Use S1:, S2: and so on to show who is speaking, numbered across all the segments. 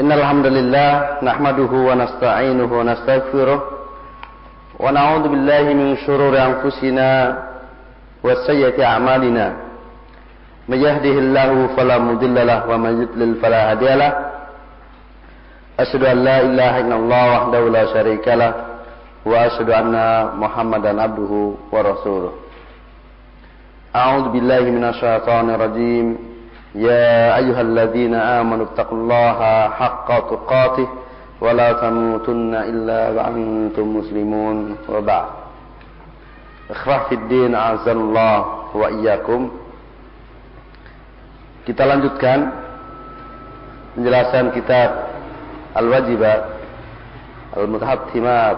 S1: إن الحمد لله نحمده ونستعينه ونستغفره ونعوذ بالله من شرور أنفسنا وسيئة أعمالنا. من يهده الله فلا مضل له ومن يضلل فلا هادي له. أشهد أن لا إله إلا الله وحده لا شريك له وأشهد أن محمدا عبده ورسوله. أعوذ بالله من الشيطان الرجيم. يا أيها الذين آمنوا اتقوا الله حق تقاته ولا تموتن إلا وأنتم مسلمون وبعد إخوة في الدين أعزل الله وإياكم Kita lanjutkan penjelasan kitab Al-Wajibat Al-Mutahattimat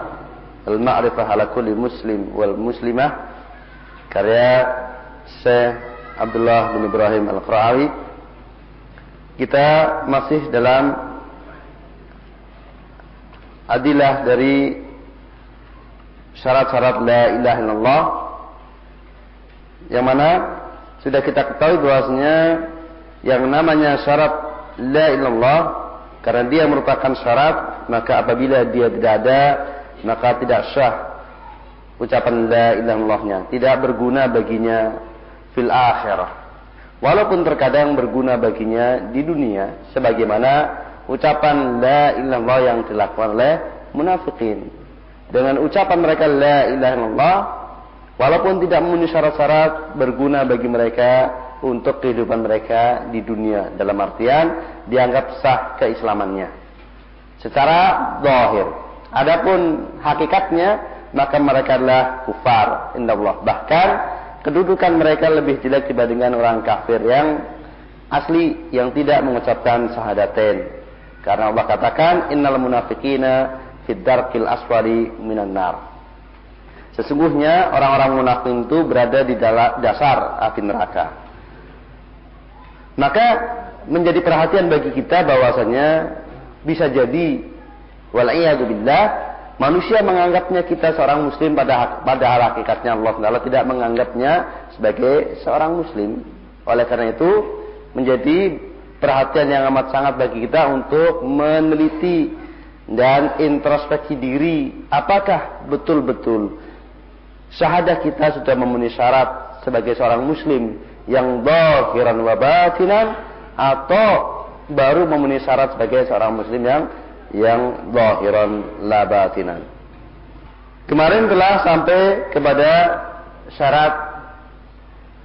S1: Al-Ma'rifah ala kulli muslim wal muslimah karya Syekh Abdullah bin Ibrahim Al-Qarawi kita masih dalam adilah dari syarat-syarat la ilaha illallah yang mana sudah kita ketahui bahwasanya yang namanya syarat la ilallah karena dia merupakan syarat maka apabila dia tidak ada maka tidak sah ucapan la ilallahnya tidak berguna baginya fil akhirah walaupun terkadang berguna baginya di dunia sebagaimana ucapan la ilallah yang dilakukan oleh munafikin. Dengan ucapan mereka la ilaha illallah walaupun tidak memenuhi syarat-syarat berguna bagi mereka untuk kehidupan mereka di dunia. Dalam artian dianggap sah keislamannya. Secara zahir. Adapun hakikatnya maka mereka adalah kufar indallah. Bahkan kedudukan mereka lebih jelek dibandingkan orang kafir yang asli yang tidak mengucapkan syahadatain. Karena Allah katakan innal munafiqina fid darqil asfali minan nar. Sesungguhnya orang-orang munafik itu berada di dasar api neraka. Maka menjadi perhatian bagi kita bahwasanya bisa jadi billah manusia menganggapnya kita seorang muslim pada pada hakikatnya Allah Taala tidak menganggapnya sebagai seorang muslim. Oleh karena itu menjadi perhatian yang amat sangat bagi kita untuk meneliti dan introspeksi diri apakah betul-betul syahadah kita sudah memenuhi syarat sebagai seorang muslim yang zahiran wa batinan atau baru memenuhi syarat sebagai seorang muslim yang yang zahiran la batinan. Kemarin telah sampai kepada syarat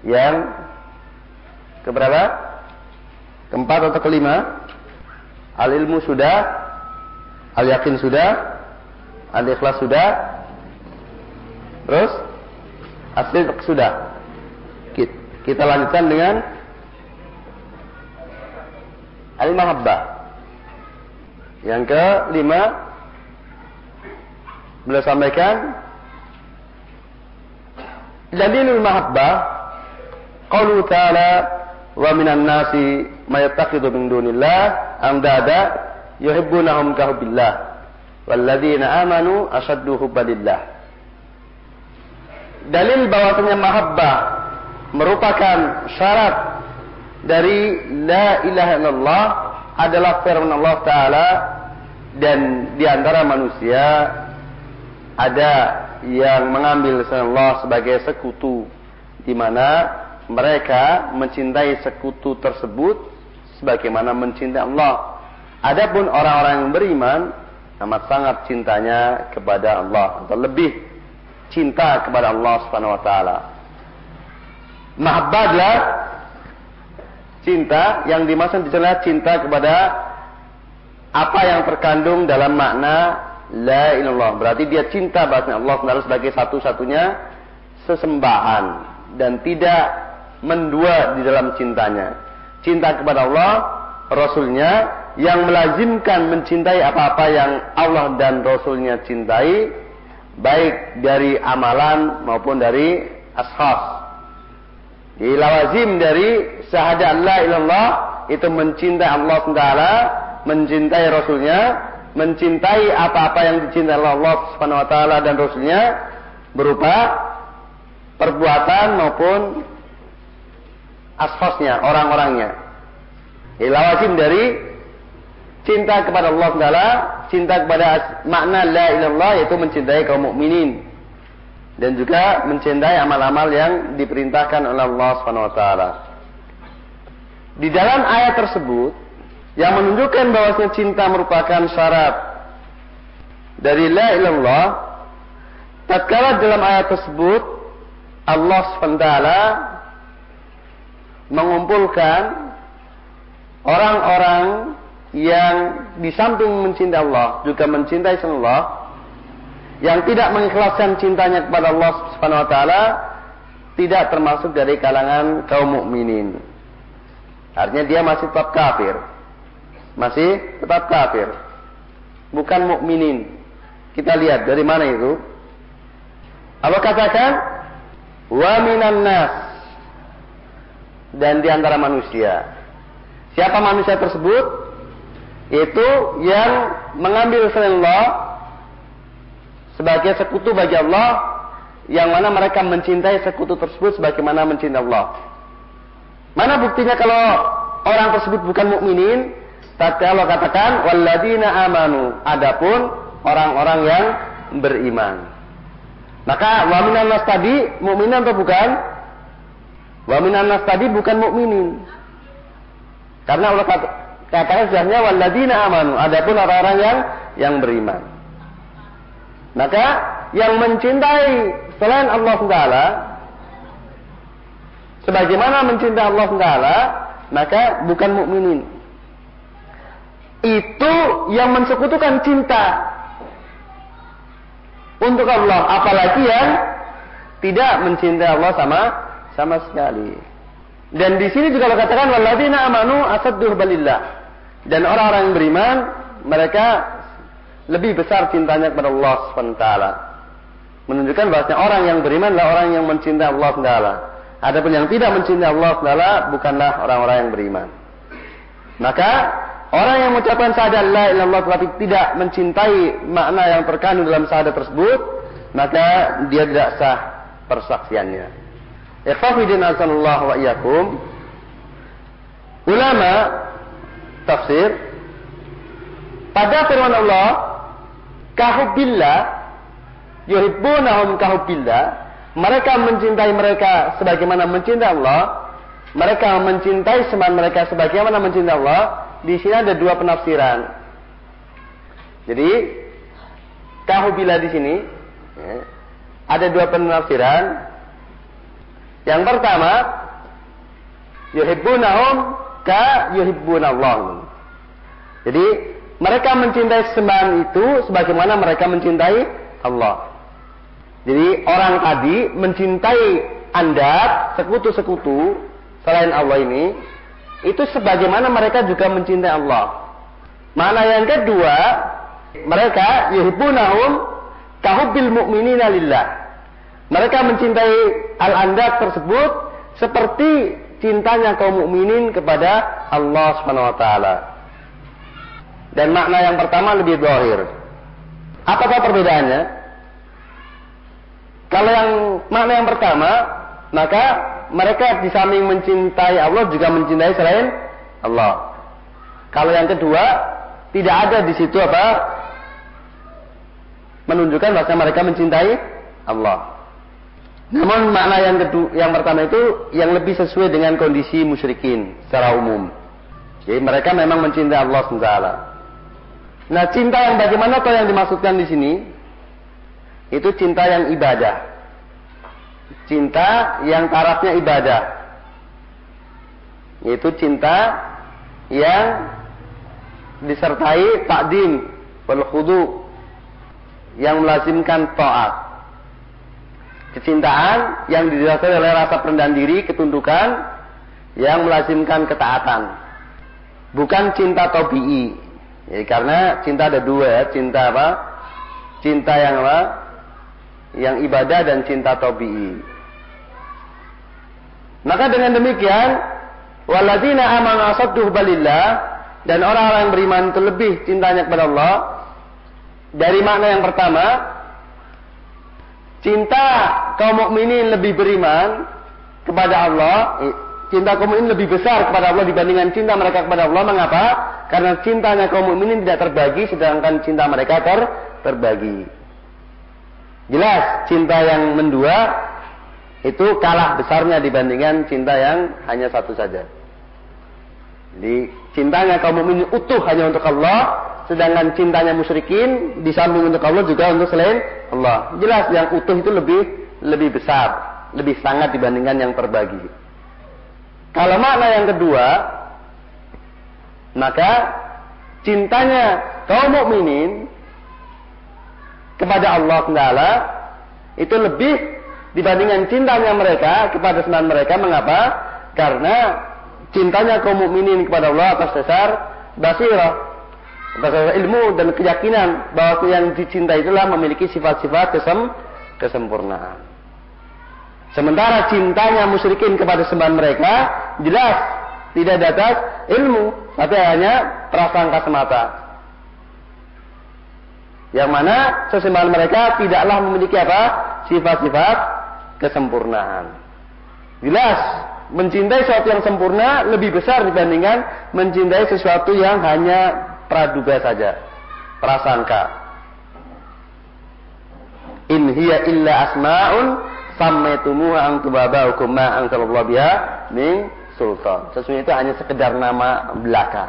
S1: yang keberapa? Keempat atau kelima? Al ilmu sudah, al yakin sudah, al ikhlas sudah, terus asli sudah. Kita lanjutkan dengan al-mahabbah. Yang kelima beliau sampaikan dalilul mahabbah qaulu ta'ala wa minan nasi may yattakhidhu min dunillah andada yuhibbunahum ka hubbillah walladzina amanu ashaddu hubbalillah. Dalil bahwasanya mahabbah merupakan syarat dari la ilaha illallah adalah firman Allah taala dan di antara manusia ada yang mengambil Allah sebagai sekutu di mana mereka mencintai sekutu tersebut sebagaimana mencintai Allah. Adapun orang-orang yang beriman amat sangat cintanya kepada Allah atau lebih cinta kepada Allah Subhanahu wa taala. Mahabbah adalah cinta yang dimaksud di sana cinta kepada apa yang terkandung dalam makna la ilallah. Berarti dia cinta bahasa Allah SWT sebagai satu-satunya sesembahan dan tidak mendua di dalam cintanya. Cinta kepada Allah, Rasulnya yang melazimkan mencintai apa-apa yang Allah dan Rasulnya cintai, baik dari amalan maupun dari ashab. Di lawazim dari syahadat la ilallah itu mencintai Allah Taala, mencintai Rasulnya, mencintai apa-apa yang dicintai Allah Subhanahu Wa Taala dan Rasulnya berupa perbuatan maupun asfasnya, orang-orangnya. Di lawazim dari cinta kepada Allah Taala, cinta kepada makna la ilallah yaitu mencintai kaum mukminin dan juga mencintai amal-amal yang diperintahkan oleh Allah Subhanahu wa taala. Di dalam ayat tersebut yang menunjukkan bahwasanya cinta merupakan syarat dari la ilallah tatkala dalam ayat tersebut Allah SWT mengumpulkan orang-orang yang di samping mencintai Allah juga mencintai Allah yang tidak mengikhlaskan cintanya kepada Allah Subhanahu wa taala tidak termasuk dari kalangan kaum mukminin. Artinya dia masih tetap kafir. Masih tetap kafir. Bukan mukminin. Kita lihat dari mana itu? Allah katakan wa minan nas dan di antara manusia. Siapa manusia tersebut? Itu yang mengambil selain Allah sebagai sekutu bagi Allah yang mana mereka mencintai sekutu tersebut sebagaimana mencintai Allah. Mana buktinya kalau orang tersebut bukan mukminin? Tapi Allah katakan walladzina amanu. Adapun orang-orang yang beriman. Maka wa minan nas tadi mukminan atau bukan? Wa minan nas tadi bukan mukminin. Karena Allah katakan sesungguhnya walladzina amanu. Adapun orang-orang yang yang beriman. Maka yang mencintai selain Allah Taala sebagaimana mencintai Allah Taala, maka bukan mukminin. Itu yang mensekutukan cinta untuk Allah, apalagi yang tidak mencintai Allah sama sama sekali. Dan di sini juga Allah katakan amanu asaddu balillah. Dan orang-orang yang beriman mereka lebih besar cintanya kepada Allah SWT. Menunjukkan bahwasanya orang yang beriman adalah orang yang mencintai Allah SWT. Adapun yang tidak mencintai Allah Taala bukanlah orang-orang yang beriman. Maka orang yang mengucapkan syahadat la ilallah tapi tidak mencintai makna yang terkandung dalam syahadat tersebut, maka dia tidak sah persaksiannya. Ikhwafidin azanullah wa iyyakum. Ulama tafsir pada firman Allah kahubillah yuhibbunahum kahubillah mereka mencintai mereka sebagaimana mencintai Allah. Mereka mencintai seman mereka sebagaimana mencintai Allah. Di sini ada dua penafsiran. Jadi, kahubila di sini ya, ada dua penafsiran. Yang pertama, yuhibbunahum ka yuhibbunallah. Jadi, mereka mencintai sembahan itu sebagaimana mereka mencintai Allah. Jadi orang tadi mencintai Anda sekutu-sekutu selain Allah ini itu sebagaimana mereka juga mencintai Allah. Mana yang kedua, mereka yuhibbunahum kahubbil mu'minina lillah. Mereka mencintai al-andat tersebut seperti cintanya kaum mukminin kepada Allah Subhanahu wa taala. Dan makna yang pertama lebih zahir. Apakah perbedaannya? Kalau yang makna yang pertama, maka mereka di samping mencintai Allah juga mencintai selain Allah. Kalau yang kedua, tidak ada di situ apa? Menunjukkan bahwa mereka mencintai Allah. Namun makna yang kedua, yang pertama itu yang lebih sesuai dengan kondisi musyrikin secara umum. Jadi mereka memang mencintai Allah SWT. Nah cinta yang bagaimana atau yang dimaksudkan di sini? Itu cinta yang ibadah. Cinta yang tarafnya ibadah. Yaitu cinta yang disertai takdim wal khudu yang melazimkan taat. Kecintaan yang didasari oleh rasa perendahan diri, ketundukan yang melazimkan ketaatan. Bukan cinta tobi'i. Jadi karena cinta ada dua ya, cinta apa? Cinta yang apa? yang ibadah dan cinta tabii. Maka dengan demikian, waladina amanu asadduh balillah dan orang-orang yang beriman itu lebih cintanya kepada Allah. Dari makna yang pertama, cinta kaum mukminin lebih beriman kepada Allah, cinta kaum mukminin lebih besar kepada Allah dibandingkan cinta mereka kepada Allah. Mengapa? Karena cintanya kaum mukminin tidak terbagi sedangkan cinta mereka ter terbagi. Jelas cinta yang mendua itu kalah besarnya dibandingkan cinta yang hanya satu saja. Jadi cintanya kaum mukminin utuh hanya untuk Allah, sedangkan cintanya musyrikin disambung untuk Allah juga untuk selain Allah. Jelas yang utuh itu lebih lebih besar, lebih sangat dibandingkan yang terbagi. Kalau makna yang kedua, maka cintanya kaum mukminin kepada Allah Taala itu lebih dibandingkan cintanya mereka kepada sembilan mereka. Mengapa? Karena cintanya kaum mukminin kepada Allah atas dasar basirah, atas dasar ilmu dan keyakinan bahwa yang dicintai itulah memiliki sifat-sifat kesem kesempurnaan. Sementara cintanya musyrikin kepada sembahan mereka jelas tidak di atas ilmu, tapi hanya prasangka semata. Yang mana sesembahan mereka tidaklah memiliki apa? Sifat-sifat kesempurnaan. Jelas, mencintai sesuatu yang sempurna lebih besar dibandingkan mencintai sesuatu yang hanya praduga saja, prasangka. In hiya illa asma'un sammaitumuha ang tubabaukum ma anzalallahu biha min sultan. Sesungguhnya itu hanya sekedar nama belaka.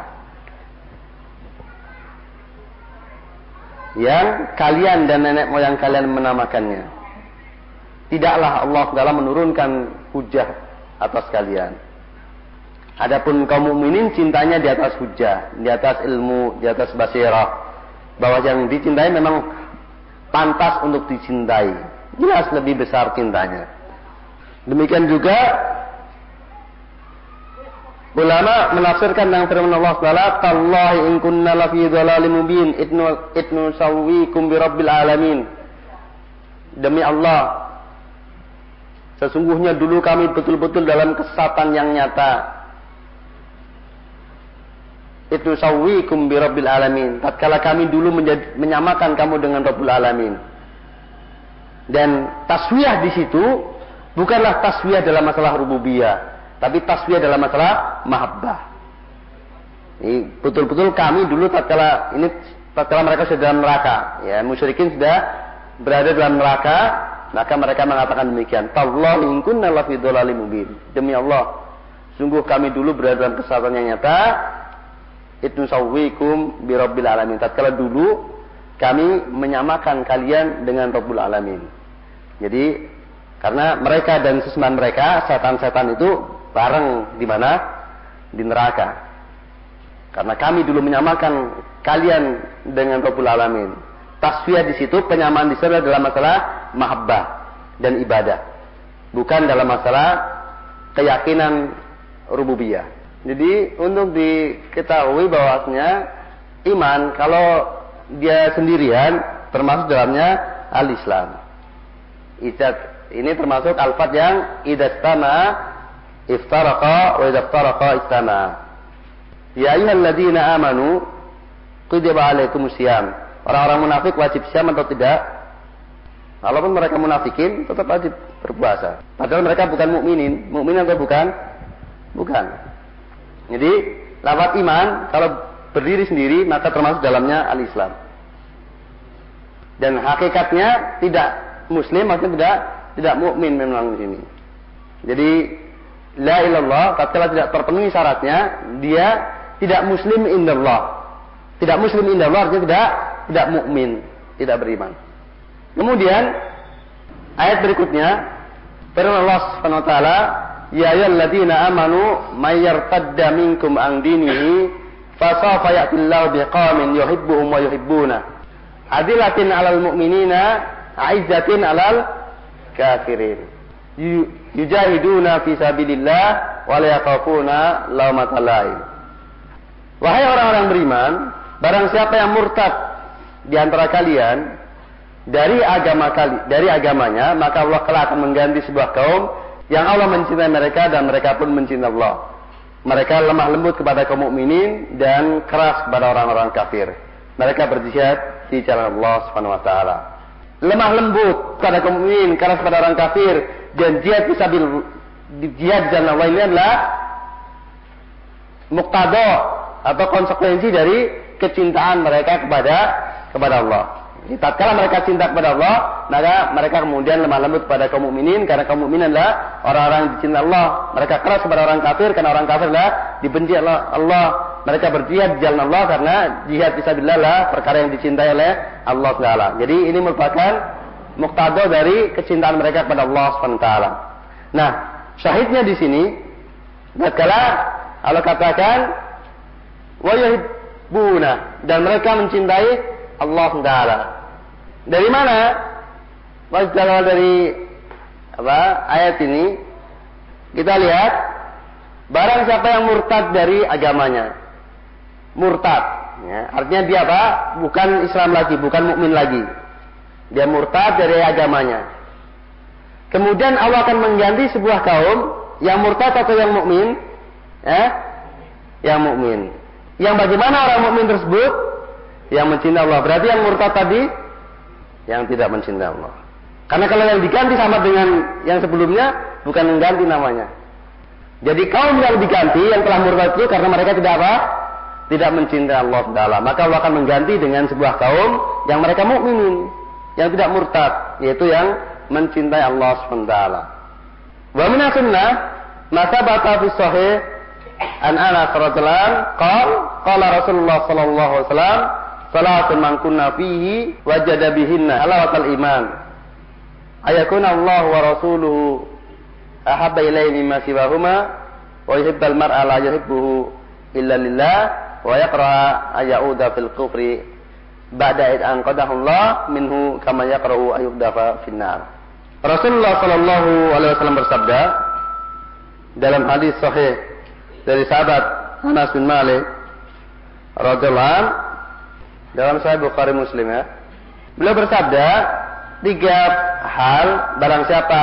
S1: Yang kalian dan nenek moyang kalian menamakannya. Tidaklah Allah dalam menurunkan hujah atas kalian. Adapun kaum mukminin cintanya di atas hujah, di atas ilmu, di atas basirah. Bahwa yang dicintai memang pantas untuk dicintai jelas lebih besar cintanya. Demikian juga ulama menafsirkan dengan firman Allah Taala, "Tallahi in kunna lafi dhalalim mubin itnu itnu sawwikum bi rabbil alamin." Demi Allah, sesungguhnya dulu kami betul-betul dalam kesesatan yang nyata. Itu sawwikum bi rabbil alamin. Tatkala kami dulu menyamakan kamu dengan Rabbul alamin. Dan taswiyah di situ bukanlah taswiyah dalam masalah rububiyah, tapi taswiyah dalam masalah mahabbah. Betul-betul kami dulu tatkala ini tatkala mereka sudah dalam neraka, ya musyrikin sudah berada dalam neraka, maka mereka mengatakan demikian. Tallah in kunna lafi mubin. Demi Allah, sungguh kami dulu berada dalam kesalahan yang nyata. Itu sawwikum bi rabbil alamin. Tatkala dulu kami menyamakan kalian dengan Rabbul Alamin. Jadi karena mereka dan sesembahan mereka setan-setan itu bareng di mana? Di neraka. Karena kami dulu menyamakan kalian dengan Rabbul Alamin. Tasfiyah di situ penyamaan di sana dalam masalah mahabbah dan ibadah. Bukan dalam masalah keyakinan rububiyah. Jadi untuk diketahui bahwasanya iman kalau dia sendirian termasuk dalamnya al-Islam. Ini termasuk alfat yang idastama iftaraqa wa idaftaraqa istama. Ya ayyuhalladzina amanu kutiba alaikumus syiyam. Orang-orang munafik wajib siam atau tidak? Walaupun mereka munafikin tetap wajib berpuasa. Padahal mereka bukan mukminin. Mukmin atau bukan? Bukan. Jadi lafaz iman kalau berdiri sendiri maka termasuk dalamnya al-Islam. Dan hakikatnya tidak muslim maksudnya tidak tidak mukmin memang di sini. Jadi la ilallah tatkala tidak terpenuhi syaratnya dia tidak muslim indallah. Tidak muslim indallah artinya tidak tidak mukmin, tidak beriman. Kemudian ayat berikutnya firman Allah Subhanahu wa taala Ya ayyuhalladzina amanu may yartadda minkum an dinihi fasawfa ya'tillahu biqaumin yuhibbuhum wa yuhibbuna. Adilatin 'alal mu'minina aizzatin alal kafirin. Yujahiduna fi sabilillah wa la yakhafuna laumata lain wahai orang-orang beriman barang siapa yang murtad di antara kalian dari agama kali dari agamanya maka Allah kelak mengganti sebuah kaum yang Allah mencintai mereka dan mereka pun mencintai Allah. Mereka lemah lembut kepada kaum mukminin dan keras kepada orang-orang kafir. Mereka berjihad di jalan Allah Subhanahu wa taala. Lemah lembut pada kaum mukmin, keras pada orang kafir dan jihad fisabil di jihad dan Allah ini adalah muktado atau konsekuensi dari kecintaan mereka kepada kepada Allah. Jadi tatkala mereka cinta kepada Allah, maka mereka kemudian lemah lembut kepada kaum mukminin karena kaum mukminin adalah orang-orang yang dicinta Allah. Mereka keras kepada orang kafir karena orang kafir adalah dibenci Allah. Allah. Mereka berjihad di jalan Allah karena jihad fisabilillah lah perkara yang dicintai oleh Allah Taala. Jadi ini merupakan muktado dari kecintaan mereka kepada Allah SWT. Nah, syahidnya di sini tatkala Allah katakan wa yuhibbuna dan mereka mencintai Allah Taala. Dari mana? Kalau dari apa ayat ini kita lihat barang siapa yang murtad dari agamanya. Murtad, ya, artinya dia apa? Bukan Islam lagi, bukan mukmin lagi. Dia murtad dari agamanya. Kemudian Allah akan mengganti sebuah kaum yang murtad atau yang mukmin, ya, yang mukmin. Yang bagaimana orang mukmin tersebut? Yang mencintai Allah. Berarti yang murtad tadi yang tidak mencintai Allah. Karena kalau yang diganti sama dengan yang sebelumnya bukan mengganti namanya. Jadi kaum yang diganti yang telah murtad itu karena mereka tidak apa? Tidak mencintai Allah Taala. Maka Allah akan mengganti dengan sebuah kaum yang mereka mukminin, yang tidak murtad, yaitu yang mencintai Allah SWT. Wa min sunnah masa bata fi sahih an Anas radhiyallahu qala Rasulullah sallallahu alaihi wasallam salatun man kunna fihi wajada bihinna. Alawatal iman. Ayakuna Allah wa rasuluhu ahabba ilayhi mimma siwahuma wa yuhibbal mar'a la yuhibbuhu illa lillah wa yaqra ayauda fil kufri ba'da id Allah minhu kama yaqra'u ayudafa finnar. Rasulullah sallallahu alaihi wasallam bersabda dalam hadis sahih dari sahabat Anas bin Malik radhiyallahu dalam Sahih Bukhari Muslim ya. Beliau bersabda, tiga hal barang siapa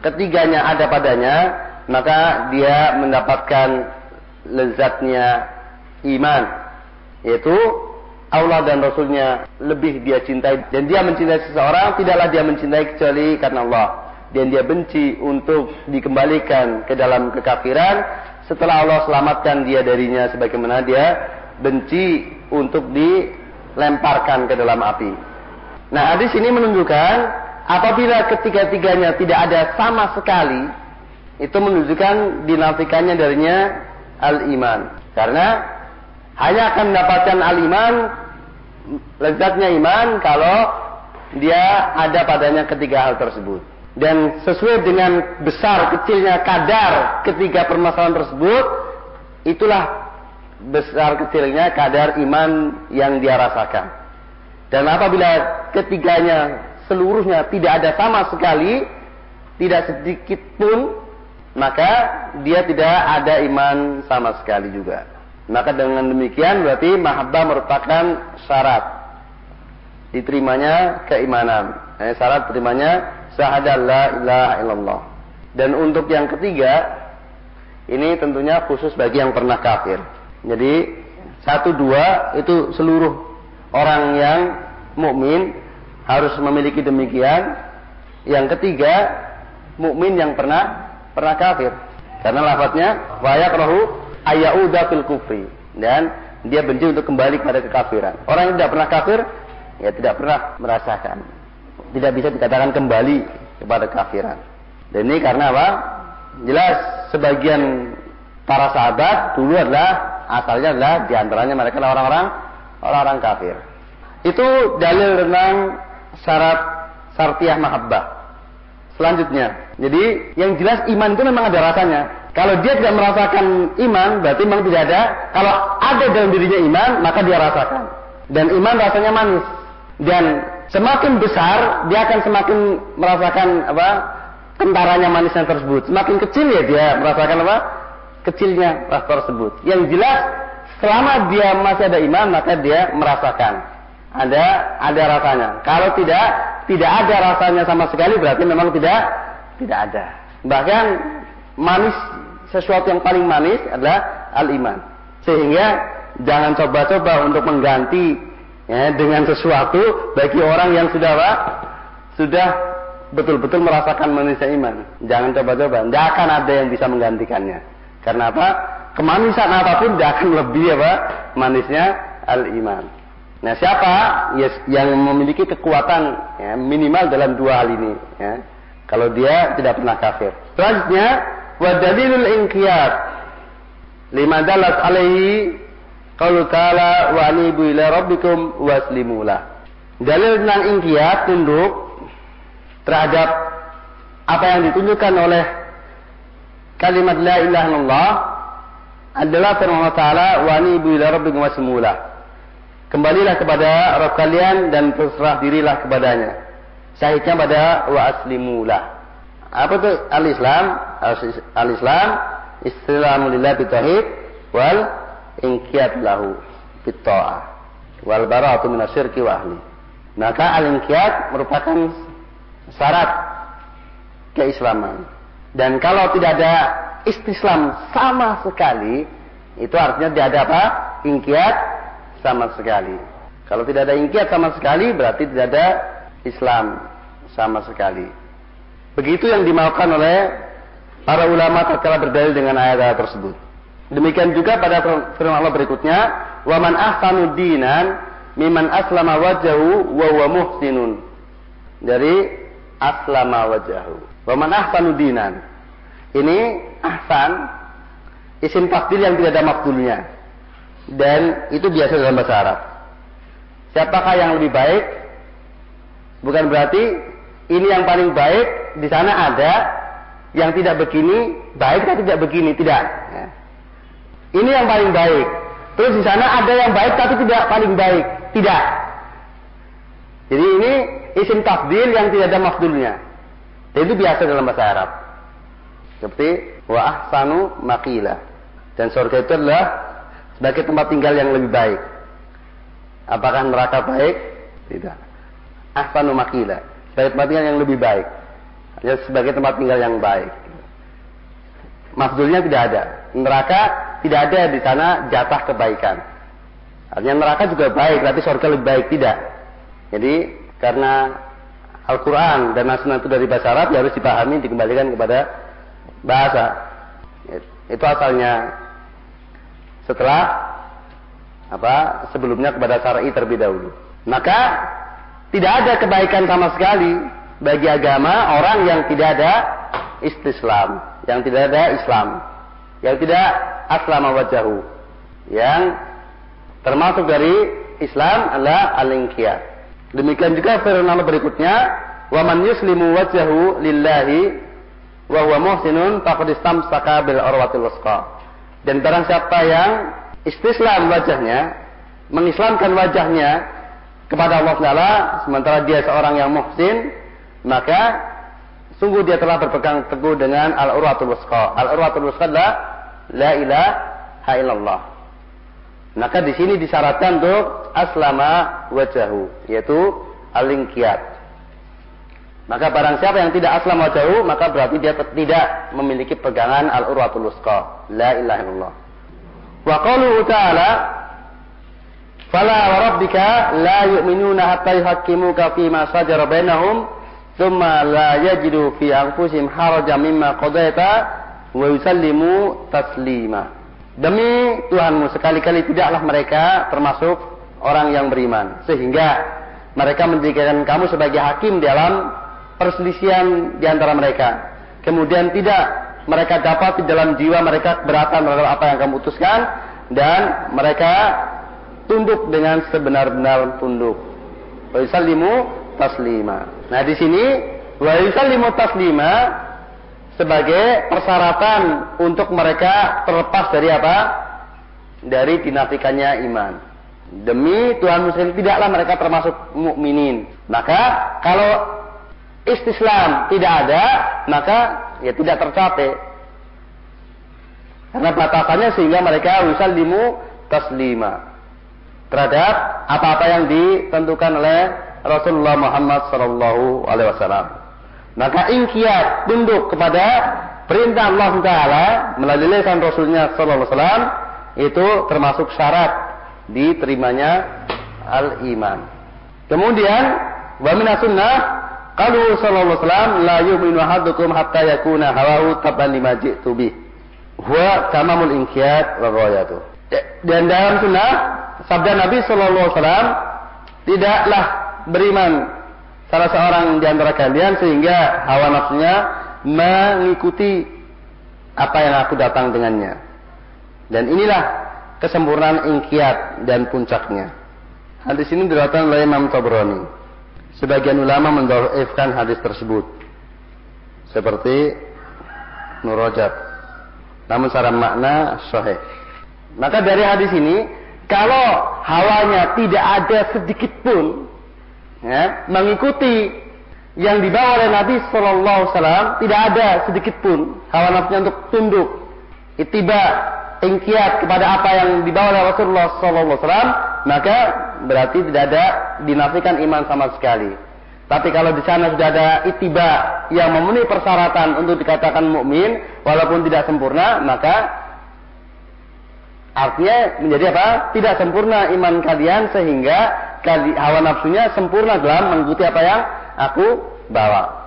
S1: ketiganya ada padanya, maka dia mendapatkan lezatnya iman, yaitu Allah dan Rasulnya lebih dia cintai. Dan dia mencintai seseorang tidaklah dia mencintai kecuali karena Allah. Dan dia benci untuk dikembalikan ke dalam kekafiran. Setelah Allah selamatkan dia darinya sebagaimana dia benci untuk di lemparkan ke dalam api. Nah, hadis ini menunjukkan apabila ketiga-tiganya tidak ada sama sekali, itu menunjukkan dinafikannya darinya al-iman. Karena hanya akan mendapatkan al-iman, lezatnya iman kalau dia ada padanya ketiga hal tersebut. Dan sesuai dengan besar kecilnya kadar ketiga permasalahan tersebut, itulah besar kecilnya kadar iman yang dia rasakan. Dan apabila ketiganya seluruhnya tidak ada sama sekali, tidak sedikit pun, maka dia tidak ada iman sama sekali juga. Maka dengan demikian berarti mahabbah merupakan syarat diterimanya keimanan. Eh, syarat terimanya syahadat la ilaha illallah. Dan untuk yang ketiga, ini tentunya khusus bagi yang pernah kafir. Jadi satu dua itu seluruh orang yang mukmin harus memiliki demikian. Yang ketiga mukmin yang pernah pernah kafir. Karena lafadznya wayak rohu ayauda fil kufri dan dia benci untuk kembali kepada kekafiran. Orang yang tidak pernah kafir ya tidak pernah merasakan. Tidak bisa dikatakan kembali kepada kafiran. Dan ini karena apa? Jelas sebagian para sahabat dulu adalah asalnya adalah di antaranya mereka adalah orang-orang orang-orang kafir. Itu dalil tentang syarat sartiah mahabbah. Selanjutnya, jadi yang jelas iman itu memang ada rasanya. Kalau dia tidak merasakan iman, berarti memang tidak ada. Kalau ada dalam dirinya iman, maka dia rasakan. Dan iman rasanya manis. Dan semakin besar, dia akan semakin merasakan apa? Kentaranya manisnya tersebut. Semakin kecil ya dia merasakan apa? Kecilnya rasa tersebut. Yang jelas selama dia masih ada iman maka dia merasakan ada ada rasanya. Kalau tidak tidak ada rasanya sama sekali berarti memang tidak tidak ada. Bahkan manis sesuatu yang paling manis adalah al iman. Sehingga jangan coba-coba untuk mengganti ya, dengan sesuatu bagi orang yang sudah apa? sudah betul-betul merasakan manisnya iman. Jangan coba-coba. Tidak akan ada yang bisa menggantikannya. Karena apa? Kemanisan apa pun tidak akan lebih apa? Manisnya al-iman. Nah siapa yes, yang memiliki kekuatan ya, minimal dalam dua hal ini? Ya. Kalau dia tidak pernah kafir. Selanjutnya, wadalilul inqiyat lima dalat alaihi qalu ta'ala wa anibu ila rabbikum waslimulah. Dalil tentang inqiyat tunduk terhadap apa yang ditunjukkan oleh kalimat la ilaha illallah adalah firman Allah Ta'ala wa anibu ila rabbikum waslimulah. Kembalilah kepada Rabb kalian dan berserah dirilah kepadanya. Sahihnya pada wa aslimulah. Apa itu al-Islam? Al-Islam istilamu lillah bitauhid wal inqiyat lahu bitta'ah wal bara'atu minasyirki wa ahli. Maka al-inqiyat merupakan syarat keislaman. Dan kalau tidak ada istislam sama sekali, itu artinya tidak ada apa? Inqiyat sama sekali. Kalau tidak ada inqiyat sama sekali, berarti tidak ada Islam sama sekali. Begitu yang dimaukan oleh para ulama tatkala berdalil dengan ayat-ayat tersebut. Demikian juga pada firman Allah berikutnya, "Wa man ahsanu dinan miman aslama wajahu wa huwa muhsinun. Dari aslama wajahu. Wa man ahsanu dinan. Ini ahsan isim takdir yang tidak ada maktulnya. Dan itu biasa dalam bahasa Arab. Siapakah yang lebih baik? Bukan berarti ini yang paling baik, di sana ada yang tidak begini, baik atau tidak begini, tidak. Ya. Ini yang paling baik. Terus di sana ada yang baik tapi tidak paling baik. Tidak. Jadi ini isim takdir yang tidak ada mafdulnya. Itu biasa dalam bahasa Arab. Seperti wa ahsanu maqila. Dan surga itu adalah sebagai tempat tinggal yang lebih baik. Apakah neraka baik? Tidak. Ahsanu maqila. Sebagai tempat tinggal yang lebih baik. Ya, sebagai tempat tinggal yang baik. Mafdulnya tidak ada. Neraka tidak ada di sana jatah kebaikan. Artinya neraka juga baik, tapi surga lebih baik tidak. Jadi karena Al-Quran dan Nasional itu dari bahasa Arab ya harus dipahami dikembalikan kepada bahasa. Itu asalnya setelah apa sebelumnya kepada syar'i terlebih dahulu. Maka tidak ada kebaikan sama sekali bagi agama orang yang tidak ada istislam, yang tidak ada Islam, yang tidak aslama wajahu, yang Termasuk dari Islam adalah al-inqiyad. Demikian juga firman Allah berikutnya, "Wa man yuslimu wajhahu lillahi wa huwa muhsinun faqad istamsaka bil urwatil wuthqa." Dan barang siapa yang istislam wajahnya, mengislamkan wajahnya kepada Allah Taala sementara dia seorang yang muhsin, maka sungguh dia telah berpegang teguh dengan al-urwatul wuthqa. Al-urwatul wuthqa adalah la ilaha illallah. Maka di sini disyaratkan untuk aslama wajahu, yaitu alingkiat. Maka barang siapa yang tidak aslam wajahu, maka berarti dia tidak memiliki pegangan al-urwatul wusqa. La ilaha illallah. Wa qaluhu ta'ala Fala wa rabbika la yu'minuna hatta yuhaqqimuka fi ma shajara bainahum thumma la yajidu fi anfusihim harajan mimma qadaita wa yusallimu taslima. Demi Tuhanmu sekali-kali tidaklah mereka termasuk orang yang beriman. Sehingga mereka menjadikan kamu sebagai hakim dalam perselisihan di antara mereka. Kemudian tidak mereka dapat di dalam jiwa mereka keberatan terhadap apa yang kamu putuskan dan mereka tunduk dengan sebenar-benar tunduk. Wa taslima. Nah, di sini wa yusallimu taslima sebagai persyaratan untuk mereka terlepas dari apa? Dari dinafikannya iman. Demi Tuhan Muslim tidaklah mereka termasuk mukminin. Maka kalau istislam tidak ada, maka ya tidak tercapai. Karena batasannya sehingga mereka limu taslima terhadap apa-apa yang ditentukan oleh Rasulullah Muhammad Sallallahu Alaihi Wasallam. Maka ingkiat tunduk kepada perintah Allah Taala melalui lisan Rasulnya Sallallahu Alaihi Wasallam itu termasuk syarat diterimanya al iman. Kemudian wa sunnah Qalu sallallahu alaihi wasallam la yu'minu ahadukum hatta yakuna hawahu taban lima ji'tu bih. Huwa tamamul inqiyad wa. Dan dalam sunnah sabda Nabi sallallahu alaihi wasallam tidaklah beriman salah seorang di antara kalian sehingga hawa nafsunya mengikuti apa yang aku datang dengannya. Dan inilah kesempurnaan ingkiat dan puncaknya. Hadis ini diriwayatkan oleh Imam Tabrani. Sebagian ulama mendhaifkan hadis tersebut. Seperti Nurajab. Namun secara makna sahih. Maka dari hadis ini, kalau hawanya tidak ada sedikit pun ya, mengikuti yang dibawa oleh Nabi Shallallahu Wasallam, tidak ada sedikit pun hawa nafsunya untuk tunduk, itiba, ingkiat kepada apa yang dibawa oleh Rasulullah Shallallahu Alaihi maka berarti tidak ada dinafikan iman sama sekali. Tapi kalau di sana sudah ada itiba yang memenuhi persyaratan untuk dikatakan mukmin, walaupun tidak sempurna, maka artinya menjadi apa? Tidak sempurna iman kalian sehingga hawa nafsunya sempurna dalam mengikuti apa yang aku bawa.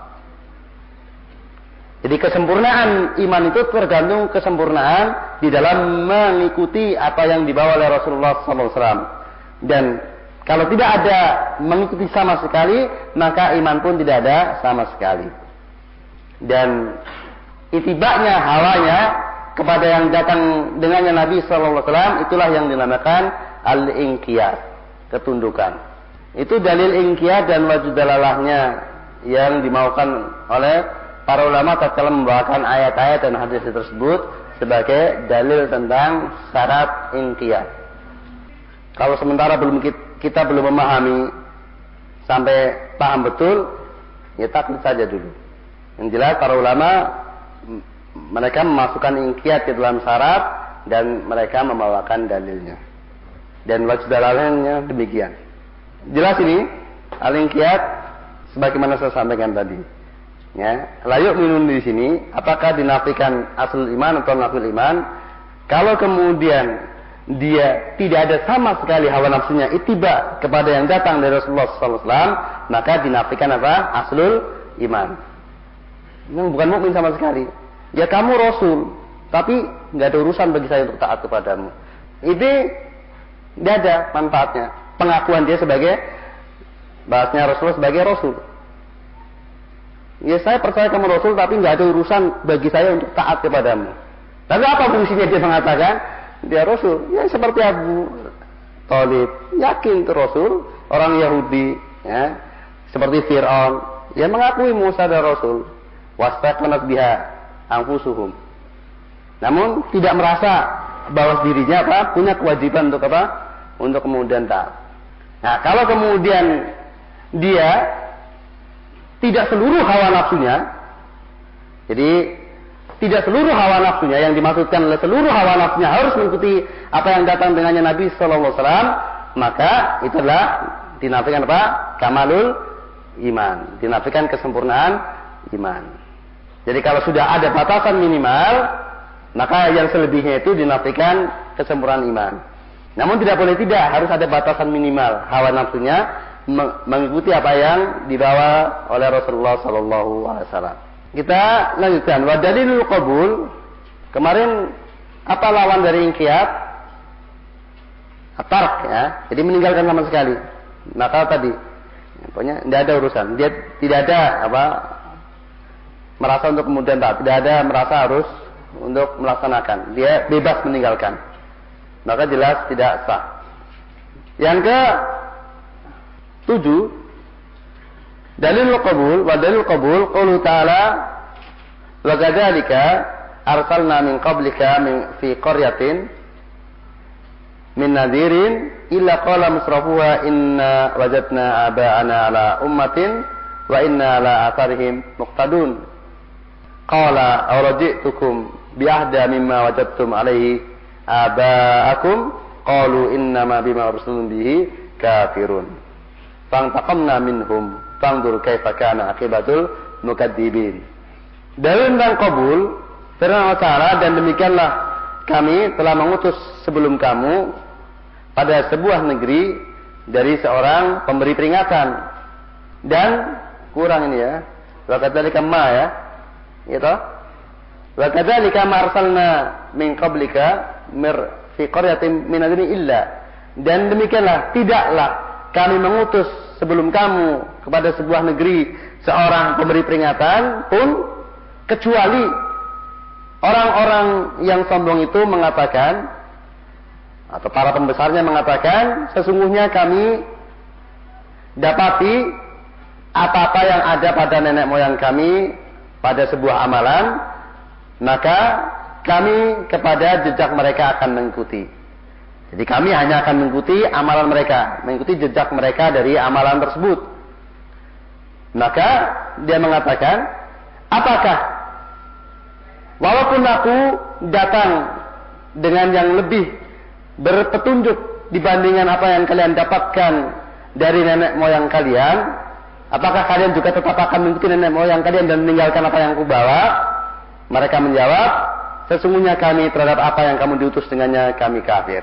S1: Jadi kesempurnaan iman itu tergantung kesempurnaan di dalam mengikuti apa yang dibawa oleh Rasulullah SAW. Dan kalau tidak ada mengikuti sama sekali, maka iman pun tidak ada sama sekali. Dan itibaknya hawanya kepada yang datang dengannya Nabi SAW itulah yang dinamakan al-inqiyat, ketundukan. Itu dalil inqiyat dan wajib dalalahnya yang dimaukan oleh para ulama tatkala membawakan ayat-ayat dan hadis tersebut sebagai dalil tentang syarat inqiyat. Kalau sementara belum kita belum memahami sampai paham betul, ya taklid saja dulu. Yang jelas para ulama mereka memasukkan ingkiat ke dalam syarat dan mereka membawakan dalilnya. Dan wajib dalalnya demikian. Jelas ini al-ingkiat sebagaimana saya sampaikan tadi. Ya, layuk minum di sini apakah dinafikan asal iman atau nafil iman? Kalau kemudian dia tidak ada sama sekali hawa nafsunya itiba kepada yang datang dari Rasulullah SAW, maka dinafikan apa? Aslul iman. Ini bukan mukmin sama sekali. Ya kamu Rasul, tapi nggak ada urusan bagi saya untuk taat kepadamu. Ini tidak ada manfaatnya. Pengakuan dia sebagai bahasnya Rasul sebagai Rasul. Ya saya percaya kamu Rasul, tapi nggak ada urusan bagi saya untuk taat kepadamu. Tapi apa fungsinya dia mengatakan? dia Rasul. Ya seperti Abu Talib. Yakin itu Rasul. Orang Yahudi. Ya. Seperti Fir'aun. Ya mengakui Musa dan Rasul. Wastaqanat biha angfusuhum. Namun tidak merasa bahwa dirinya apa punya kewajiban untuk apa? Untuk kemudian taat. Nah, kalau kemudian dia tidak seluruh hawa nafsunya, jadi tidak seluruh hawa nafsunya yang dimaksudkan oleh seluruh hawa nafsunya harus mengikuti apa yang datang dengannya Nabi Shallallahu Alaihi Wasallam maka itulah dinafikan apa kamalul iman dinafikan kesempurnaan iman jadi kalau sudah ada batasan minimal maka yang selebihnya itu dinafikan kesempurnaan iman namun tidak boleh tidak harus ada batasan minimal hawa nafsunya mengikuti apa yang dibawa oleh Rasulullah Shallallahu Alaihi Wasallam kita lanjutkan. Wa dalilul qabul. Kemarin apa lawan dari ingkiat? Atark ya. Jadi meninggalkan sama sekali. Maka tadi pokoknya tidak ada urusan. Dia tidak ada apa merasa untuk kemudian tak, tidak ada merasa harus untuk melaksanakan. Dia bebas meninggalkan. Maka jelas tidak sah. Yang ke tujuh Dalil qabul wa dalil qabul qulu ta'ala wa kadzalika arsalna min qablika min fi qaryatin min nadhirin illa qala musrafuha inna wajadna aba'ana ala ummatin wa inna ala atharihim muqtadun qala awraji'tukum bi ahda mimma wajadtum alaihi aba'akum qalu innama bima ursiltum bihi kafirun fantaqamna minhum Fangdur kaifa kana akibatul mukadzibin. Dalil tentang kabul firman Allah dan demikianlah kami telah mengutus sebelum kamu pada sebuah negeri dari seorang pemberi peringatan dan kurang ini ya. Wa kadzalika ma ya. Gitu. Wa kadzalika ma arsalna min qablika mir fi qaryatin min illa. Dan demikianlah tidaklah kami mengutus sebelum kamu kepada sebuah negeri seorang pemberi peringatan pun kecuali orang-orang yang sombong itu mengatakan atau para pembesarnya mengatakan sesungguhnya kami dapati apa-apa yang ada pada nenek moyang kami pada sebuah amalan, maka kami kepada jejak mereka akan mengikuti. Jadi kami hanya akan mengikuti amalan mereka, mengikuti jejak mereka dari amalan tersebut. Maka dia mengatakan, apakah walaupun aku datang dengan yang lebih berpetunjuk dibandingkan apa yang kalian dapatkan dari nenek moyang kalian, Apakah kalian juga tetap akan mengikuti nenek moyang kalian dan meninggalkan apa yang kubawa? Mereka menjawab, sesungguhnya kami terhadap apa yang kamu diutus dengannya kami kafir.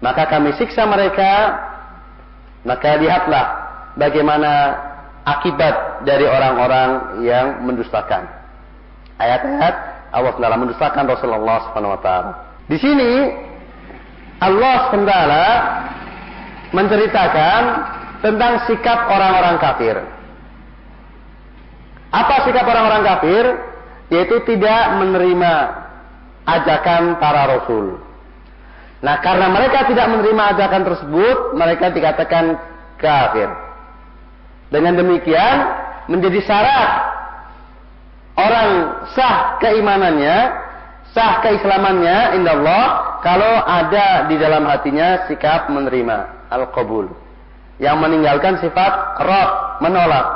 S1: Maka kami siksa mereka, maka lihatlah bagaimana akibat dari orang-orang yang mendustakan. Ayat-ayat Allah SWT mendustakan Rasulullah SWT. Di sini Allah SWT menceritakan tentang sikap orang-orang kafir. Apa sikap orang-orang kafir? Yaitu tidak menerima ajakan para rasul. Nah, karena mereka tidak menerima ajakan tersebut, mereka dikatakan kafir. Dengan demikian, menjadi syarat orang sah keimanannya, sah keislamannya, indah Allah, kalau ada di dalam hatinya sikap menerima al-qabul yang meninggalkan sifat roh, menolak.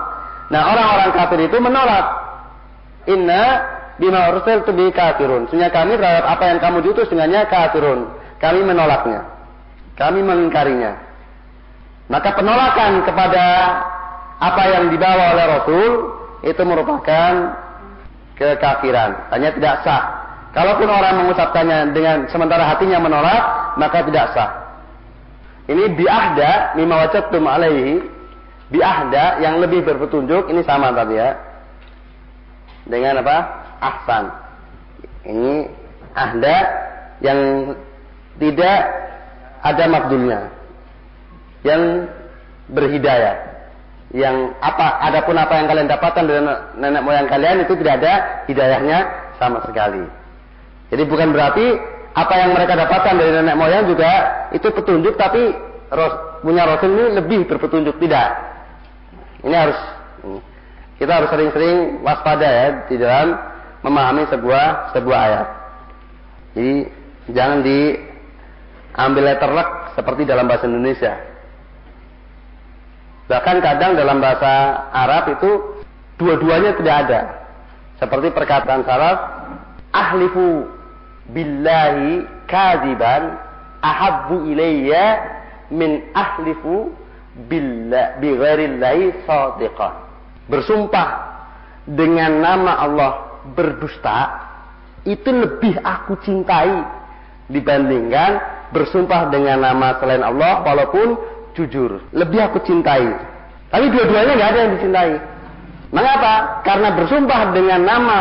S1: Nah, orang-orang kafir itu menolak. Inna bima ursil tu bi kafirun. Sebenarnya kami terhadap apa yang kamu diutus dengannya kafirun. Kami menolaknya. Kami mengingkarinya. Maka penolakan kepada apa yang dibawa oleh Rasul itu merupakan kekafiran. Hanya tidak sah. Kalaupun orang mengucapkannya dengan sementara hatinya menolak, maka tidak sah. Ini biahda mimma wajadtum alaihi biahda yang lebih berpetunjuk ini sama tadi ya. Dengan apa? Ahsan. Ini ahda yang tidak ada makdulnya. Yang berhidayah. Yang apa adapun apa yang kalian dapatkan dari nenek moyang kalian itu tidak ada hidayahnya sama sekali. Jadi bukan berarti apa yang mereka dapatkan dari nenek moyang juga itu petunjuk tapi punya Rasul ini lebih berpetunjuk tidak. Ini harus kita harus sering-sering waspada ya di dalam memahami sebuah sebuah ayat. Jadi jangan diambil letterlek seperti dalam bahasa Indonesia. Bahkan kadang dalam bahasa Arab itu dua-duanya tidak ada. Seperti perkataan salaf, ahlifu billahi kadiban ahabbu ilayya min ahlifu billah bi sadiqah. Bersumpah dengan nama Allah berdusta itu lebih aku cintai dibandingkan bersumpah dengan nama selain Allah walaupun jujur. Lebih aku cintai. Tapi dua-duanya nggak ada yang dicintai. Mengapa? Karena bersumpah dengan nama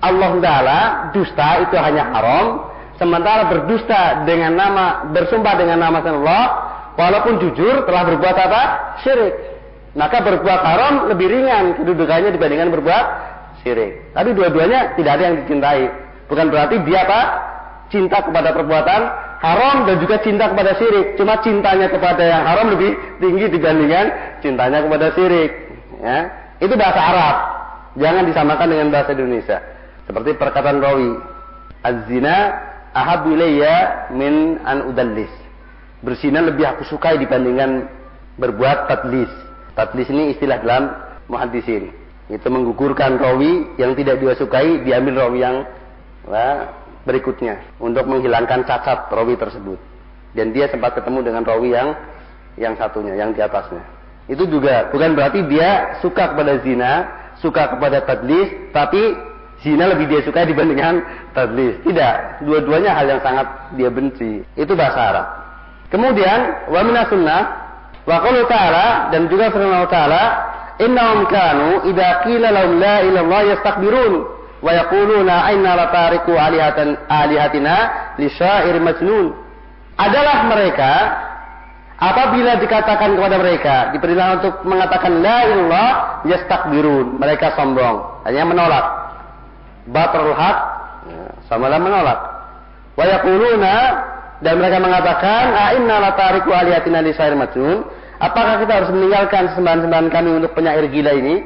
S1: Allah Taala dusta itu hanya haram, sementara berdusta dengan nama bersumpah dengan nama Allah walaupun jujur telah berbuat apa? syirik. Maka berbuat haram lebih ringan kedudukannya dibandingkan berbuat syirik. Tapi dua-duanya tidak ada yang dicintai. Bukan berarti dia apa? Cinta kepada perbuatan haram dan juga cinta kepada syirik. Cuma cintanya kepada yang haram lebih tinggi dibandingkan cintanya kepada syirik. Ya. Itu bahasa Arab. Jangan disamakan dengan bahasa Indonesia. Seperti perkataan rawi, "Az-zina ahabu min an udallis." Berzina lebih aku sukai dibandingkan berbuat tadlis. Tadlis ini istilah dalam muhaddisin. Itu menggugurkan rawi yang tidak dia sukai diambil rawi yang nah, berikutnya untuk menghilangkan cacat rawi tersebut. Dan dia sempat ketemu dengan rawi yang yang satunya, yang di atasnya. Itu juga bukan berarti dia suka kepada zina, suka kepada tadlis, tapi Zina lebih dia suka dibandingkan tadlis. Tidak, dua-duanya hal yang sangat dia benci. Itu bahasa Arab. Kemudian wa minas sunnah wa qulu ta'ala dan juga firman Allah ta'ala innahum kanu idza qila lahum la ilaha yastakbirun wa yaquluna aina la tariku alihatan alihatina li syair majnun. Adalah mereka apabila dikatakan kepada mereka diperintahkan untuk mengatakan la ilallah yastakbirun mereka sombong. Hanya menolak. Batrul haq ya, sama menolak. Wa yaquluna dan mereka mengatakan a inna la tariku alihatina li syair majnun Apakah kita harus meninggalkan sembahan-sembahan kami untuk penyair gila ini?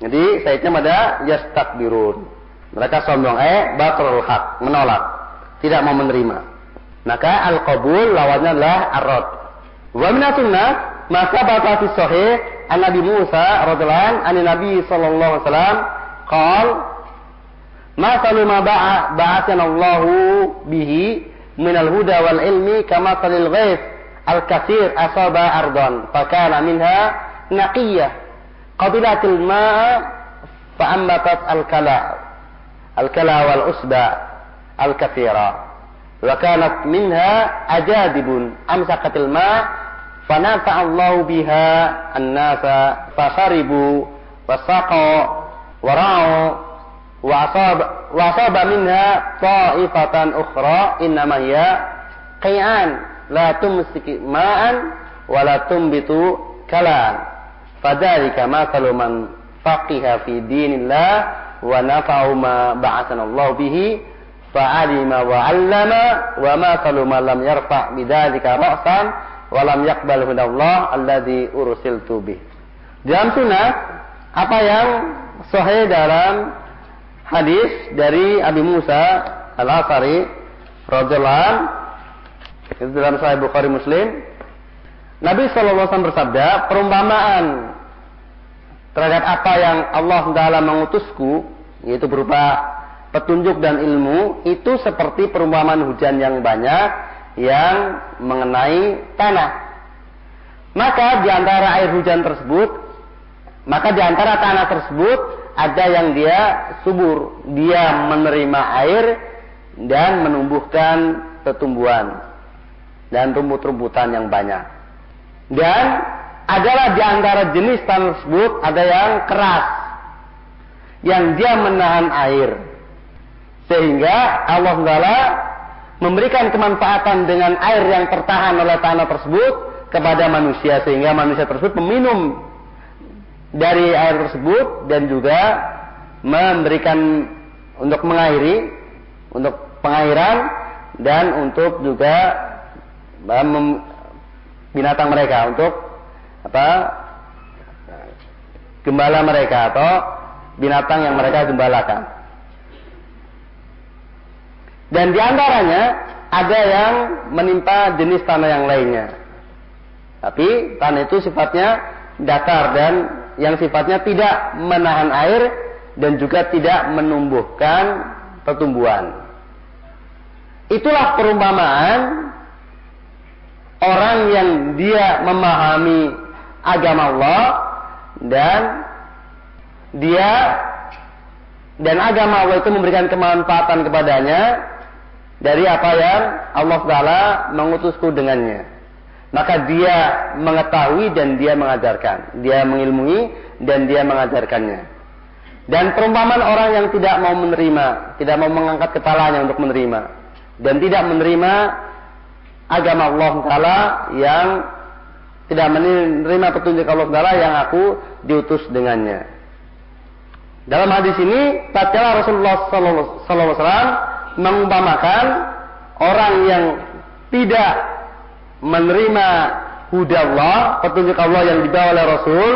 S1: Jadi saitnya pada yastakbirun. Mereka sombong, eh batrul haq, menolak, tidak mau menerima. Maka al-qabul lawannya adalah arad. Wa minatuna maka batal fi sahih an Nabi Musa radhiyallahu an Nabi sallallahu alaihi wasallam qal ma ba'atana Allahu bihi من الهدى والعلم كمثل الغيث الكثير أصاب أرضا فكان منها نقية. قبلت الماء فأنبتت الكلاء الكلاء والعشبة الكثيرة. وكانت منها أجادب أمسكت الماء فنفع الله بها الناس فشربوا وسقوا ورعوا wasaba minha ta'ifatan ukhra innama ya qi'an la tumsiki ma'an wa la tumbitu kalan fadzalika mathalu man faqiha fi dinillah wa nafa'u ma ba'athanallahu bihi fa'alima wa 'allama wa mathalu man lam yarfa' bidzalika ra'san wa lam yaqbal hudallah alladhi ursiltu bih. Dalam sunnah apa yang sahih dalam hadis dari Abi Musa Al-Asari radhiyallahu itu dalam Sahih Bukhari Muslim. Nabi SAW bersabda, perumpamaan terhadap apa yang Allah Taala mengutusku, yaitu berupa petunjuk dan ilmu, itu seperti perumpamaan hujan yang banyak yang mengenai tanah. Maka di antara air hujan tersebut, maka di antara tanah tersebut ada yang dia subur, dia menerima air dan menumbuhkan pertumbuhan dan rumput-rumputan yang banyak. Dan adalah di antara jenis tanah tersebut ada yang keras, yang dia menahan air, sehingga Allah Taala memberikan kemanfaatan dengan air yang tertahan oleh tanah tersebut kepada manusia, sehingga manusia tersebut meminum dari air tersebut dan juga memberikan untuk mengairi, untuk pengairan dan untuk juga binatang mereka untuk apa gembala mereka atau binatang yang mereka gembalakan. Dan di antaranya ada yang menimpa jenis tanah yang lainnya. Tapi tanah itu sifatnya datar dan yang sifatnya tidak menahan air dan juga tidak menumbuhkan pertumbuhan. Itulah perumpamaan orang yang dia memahami agama Allah dan dia dan agama Allah itu memberikan kemanfaatan kepadanya dari apa yang Allah Taala mengutusku dengannya. Maka dia mengetahui dan dia mengajarkan, dia mengilmui dan dia mengajarkannya. Dan perumpamaan orang yang tidak mau menerima, tidak mau mengangkat kepalanya untuk menerima dan tidak menerima agama Allah Taala yang tidak menerima petunjuk Allah Taala yang aku diutus dengannya. Dalam hadis ini, tatkala Rasulullah Sallallahu Alaihi Wasallam mengumpamakan orang yang tidak menerima huda Allah, petunjuk Allah yang dibawa oleh Rasul,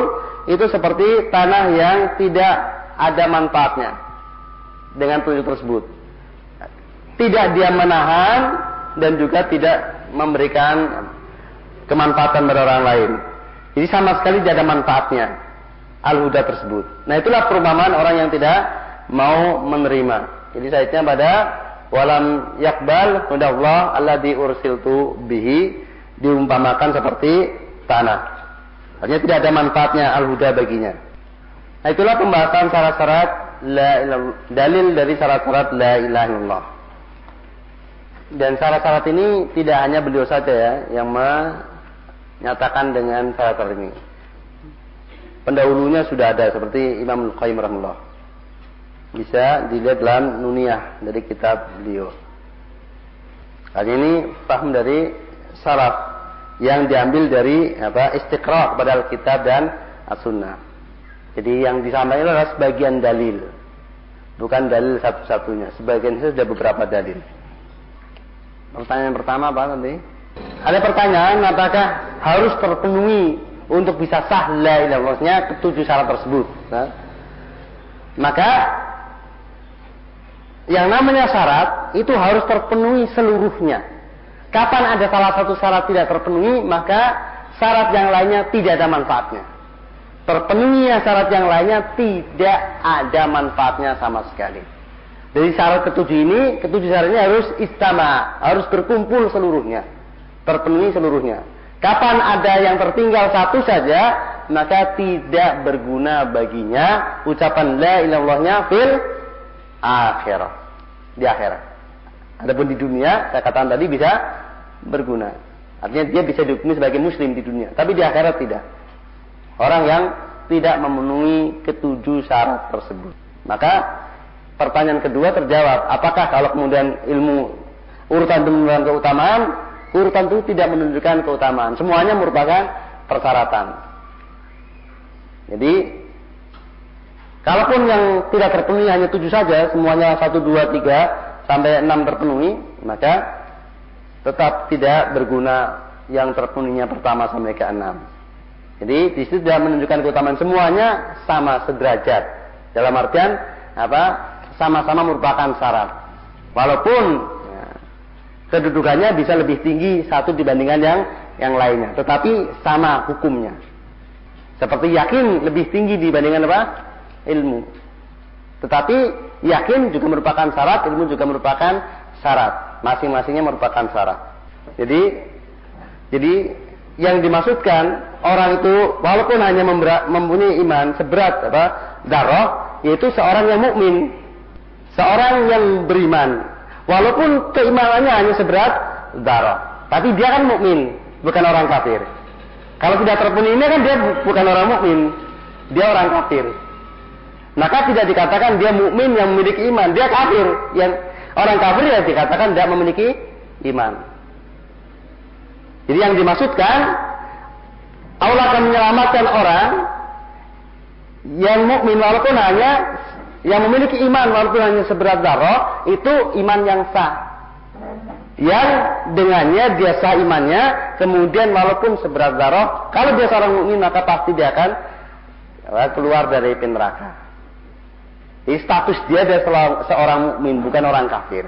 S1: itu seperti tanah yang tidak ada manfaatnya dengan petunjuk tersebut. Tidak dia menahan dan juga tidak memberikan kemanfaatan pada orang lain. Jadi sama sekali tidak ada manfaatnya al-huda tersebut. Nah itulah perumpamaan orang yang tidak mau menerima. Jadi saitnya pada walam yakbal hudallah alladzi ursiltu bihi diumpamakan seperti tanah. Artinya tidak ada manfaatnya al-huda baginya. Nah itulah pembahasan syarat-syarat dalil dari syarat-syarat la ilaha illallah. Dan syarat-syarat ini tidak hanya beliau saja ya yang menyatakan dengan syarat ini. pendahulunya sudah ada seperti Imam Al-Qayyim rahimahullah. Bisa dilihat dalam Nuniyah dari kitab beliau. Kali ini paham dari salaf yang diambil dari apa istiqra kepada Alkitab dan As-Sunnah. Jadi yang disampaikan adalah sebagian dalil. Bukan dalil satu-satunya. Sebagian itu sudah beberapa dalil. Pertanyaan pertama apa nanti? Ada pertanyaan apakah harus terpenuhi untuk bisa sah la ilahnya ketujuh syarat tersebut. Nah, maka yang namanya syarat itu harus terpenuhi seluruhnya. Kapan ada salah satu syarat tidak terpenuhi, maka syarat yang lainnya tidak ada manfaatnya. Terpenuhi syarat yang lainnya tidak ada manfaatnya sama sekali. Dari syarat ketujuh ini, ketujuh syaratnya harus istama, harus berkumpul seluruhnya. Terpenuhi seluruhnya. Kapan ada yang tertinggal satu saja, maka tidak berguna baginya ucapan la ilallahnya fil akhirat. Di akhirat. Adapun di dunia, saya katakan tadi bisa berguna. Artinya dia bisa dihukumi sebagai muslim di dunia, tapi di akhirat tidak. Orang yang tidak memenuhi ketujuh syarat tersebut. Maka pertanyaan kedua terjawab, apakah kalau kemudian ilmu urutan itu menunjukkan keutamaan, urutan itu tidak menunjukkan keutamaan. Semuanya merupakan persyaratan. Jadi, kalaupun yang tidak terpenuhi hanya tujuh saja, semuanya satu, dua, tiga, sampai enam terpenuhi, maka tetap tidak berguna yang terpenuhinya pertama sampai ke enam. Jadi di situ tidak menunjukkan keutamaan semuanya sama sederajat. Dalam artian apa? sama-sama merupakan syarat. Walaupun ya, kedudukannya bisa lebih tinggi satu dibandingkan yang yang lainnya, tetapi sama hukumnya. Seperti yakin lebih tinggi dibandingkan apa? Ilmu. Tetapi yakin juga merupakan syarat, ilmu juga merupakan syarat. Masing-masingnya merupakan syarat. Jadi jadi yang dimaksudkan orang itu walaupun hanya mempunyai iman seberat apa darah yaitu seorang yang mukmin Seorang yang beriman, walaupun keimanannya hanya seberat darah, tapi dia kan mukmin, bukan orang kafir. Kalau tidak terpenuhi ini kan dia bukan orang mukmin, dia orang kafir. Maka tidak dikatakan dia mukmin yang memiliki iman, dia kafir. Yang orang kafir ya dikatakan tidak memiliki iman. Jadi yang dimaksudkan Allah akan menyelamatkan orang yang mukmin walaupun hanya yang memiliki iman walaupun hanya seberat darah itu iman yang sah. Yang dengannya dia sah imannya, kemudian walaupun seberat darah, kalau dia seorang mukmin maka pasti dia akan keluar dari neraka. Jadi status dia adalah seorang mukmin, bukan orang kafir.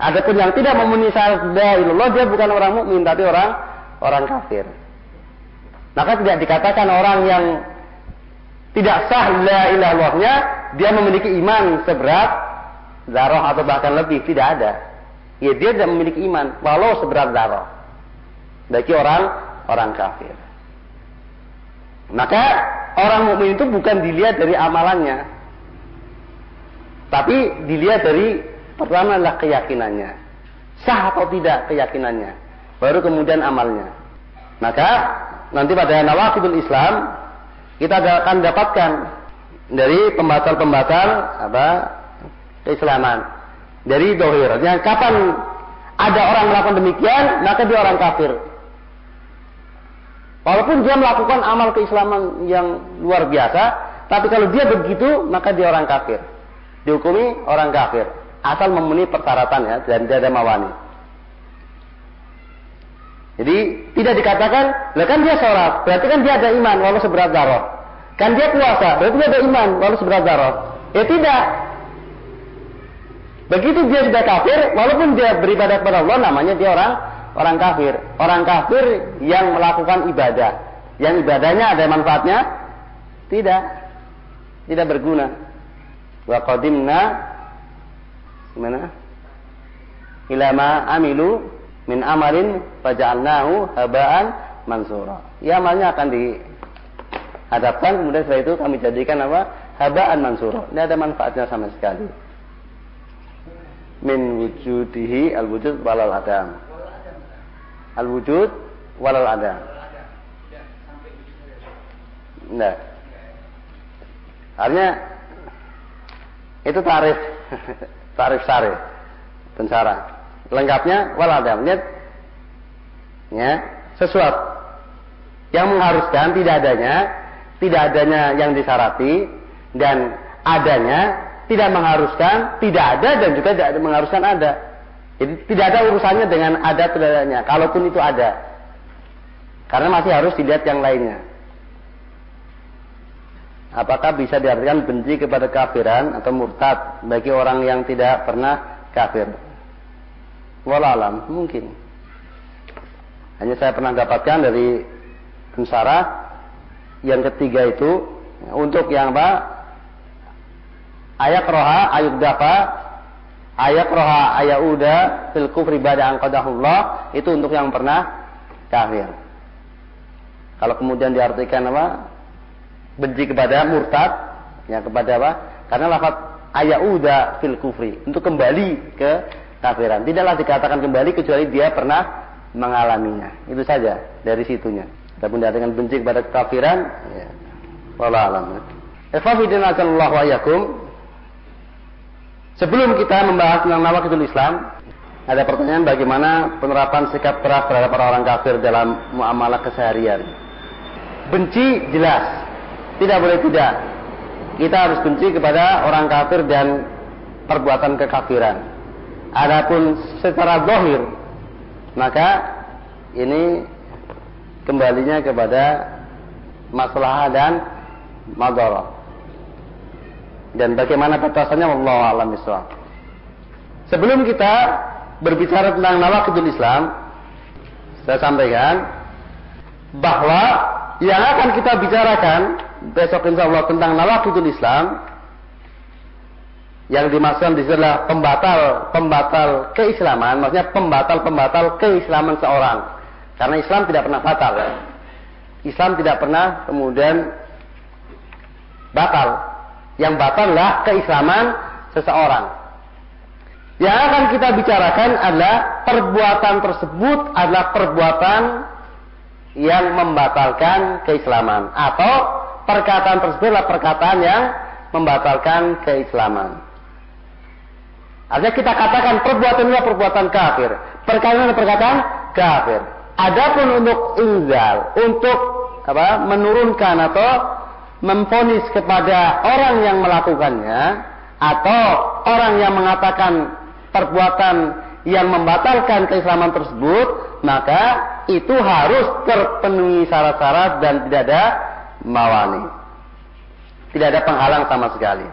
S1: Adapun yang tidak memenuhi syarat la ilallah, dia bukan orang mukmin tapi orang orang kafir. Maka tidak dikatakan orang yang tidak sah la ilahnya dia memiliki iman seberat zarah atau bahkan lebih tidak ada ya dia tidak memiliki iman walau seberat zarah bagi orang orang kafir maka orang mukmin itu bukan dilihat dari amalannya tapi dilihat dari pertama adalah keyakinannya sah atau tidak keyakinannya baru kemudian amalnya maka nanti pada nawakidul Islam kita akan dapatkan dari pembatal-pembatal apa keislaman dari dohir. Yang kapan ada orang melakukan demikian, maka dia orang kafir. Walaupun dia melakukan amal keislaman yang luar biasa, tapi kalau dia begitu, maka dia orang kafir. Dihukumi orang kafir. Asal memenuhi persyaratan ya, dan dia ada mawani. Jadi tidak dikatakan, lah kan dia sholat, berarti kan dia ada iman walau seberat darah. Kan dia puasa, berarti dia ada iman walau seberat darah. Ya tidak. Begitu dia sudah kafir, walaupun dia beribadah kepada Allah, namanya dia orang orang kafir. Orang kafir yang melakukan ibadah. Yang ibadahnya ada manfaatnya? Tidak. Tidak berguna. Wa qadimna gimana? Ilama amilu min amalin faja'alnahu haba'an mansura. Ya amalnya akan dihadapkan kemudian setelah itu kami jadikan apa? Haba'an mansura. Ini ada manfaatnya sama sekali. Min wujudihi al-wujud walal adam. Al-wujud walal adam. Nah. Artinya itu tarif tarif sari pensara. Lengkapnya waladam. Lihat ya, sesuatu yang mengharuskan tidak adanya, tidak adanya yang disarati dan adanya tidak mengharuskan, tidak ada dan juga tidak mengharuskan ada. Jadi tidak ada urusannya dengan ada tidaknya, kalaupun itu ada. Karena masih harus dilihat yang lainnya. Apakah bisa diartikan benci kepada kafiran atau murtad bagi orang yang tidak pernah kafir? Wallahualam, mungkin. Hanya saya pernah dapatkan dari Ansara yang ketiga itu untuk yang apa? Ayat roha, ayat dafa, ayat roha, ayat uda, kufri bada angkadahullah itu untuk yang pernah kafir. Kalau kemudian diartikan apa? Benci kepada murtad ya kepada apa? Karena lafaz ayauda fil kufri untuk kembali ke kafiran. Tidaklah dikatakan kembali kecuali dia pernah mengalaminya. Itu saja dari situnya. Adapun dengan benci kepada kekafiran ya. Wallah alam Ikhwafidin wa yakum Sebelum kita membahas tentang nawakidul Islam ada pertanyaan bagaimana penerapan sikap keras terhadap orang-orang kafir dalam muamalah keseharian. Benci jelas, tidak boleh tidak. Kita harus benci kepada orang kafir dan perbuatan kekafiran. Adapun secara zahir, maka ini kembalinya kepada masalah dan madara. Dan bagaimana batasannya Allah alam Sebelum kita berbicara tentang nawakidul Islam, saya sampaikan bahwa yang akan kita bicarakan besok insya Allah tentang nawakidul Islam yang dimaksudkan di adalah pembatal pembatal keislaman, maksudnya pembatal pembatal keislaman seorang. Karena Islam tidak pernah batal. Islam tidak pernah kemudian batal. Yang batal adalah keislaman seseorang. Yang akan kita bicarakan adalah perbuatan tersebut adalah perbuatan yang membatalkan keislaman atau perkataan tersebut adalah perkataan yang membatalkan keislaman. Artinya kita katakan perbuatan ini perbuatan kafir. Perkataan perkataan kafir. Adapun untuk inzal, untuk apa? menurunkan atau memfonis kepada orang yang melakukannya atau orang yang mengatakan perbuatan yang membatalkan keislaman tersebut, maka itu harus terpenuhi syarat-syarat dan tidak ada mawani. Tidak ada penghalang sama sekali.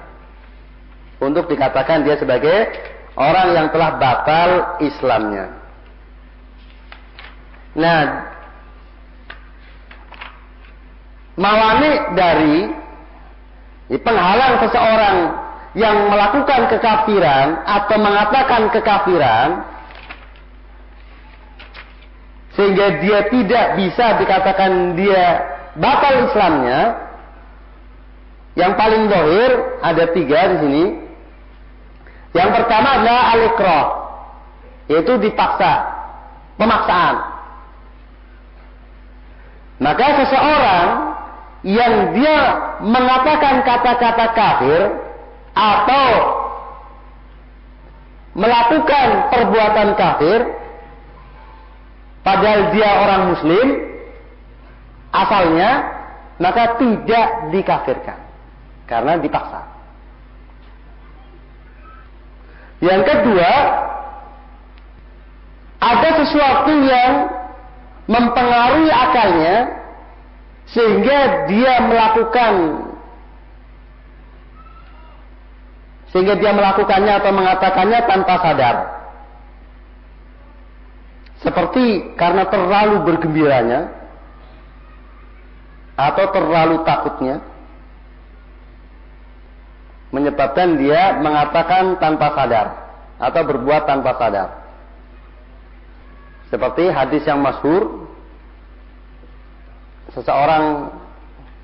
S1: Untuk dikatakan dia sebagai orang yang telah batal Islamnya. Nah, mawani dari penghalang seseorang yang melakukan kekafiran atau mengatakan kekafiran sehingga dia tidak bisa dikatakan dia batal Islamnya yang paling dohir ada tiga di sini. Yang pertama adalah alikroh, yaitu dipaksa, pemaksaan. Maka seseorang yang dia mengatakan kata-kata kafir atau melakukan perbuatan kafir, padahal dia orang Muslim, asalnya maka tidak dikafirkan karena dipaksa. Yang kedua, ada sesuatu yang mempengaruhi akalnya sehingga dia melakukan sehingga dia melakukannya atau mengatakannya tanpa sadar. Seperti karena terlalu bergembiranya, atau terlalu takutnya menyebabkan dia mengatakan tanpa sadar atau berbuat tanpa sadar. Seperti hadis yang masyhur seseorang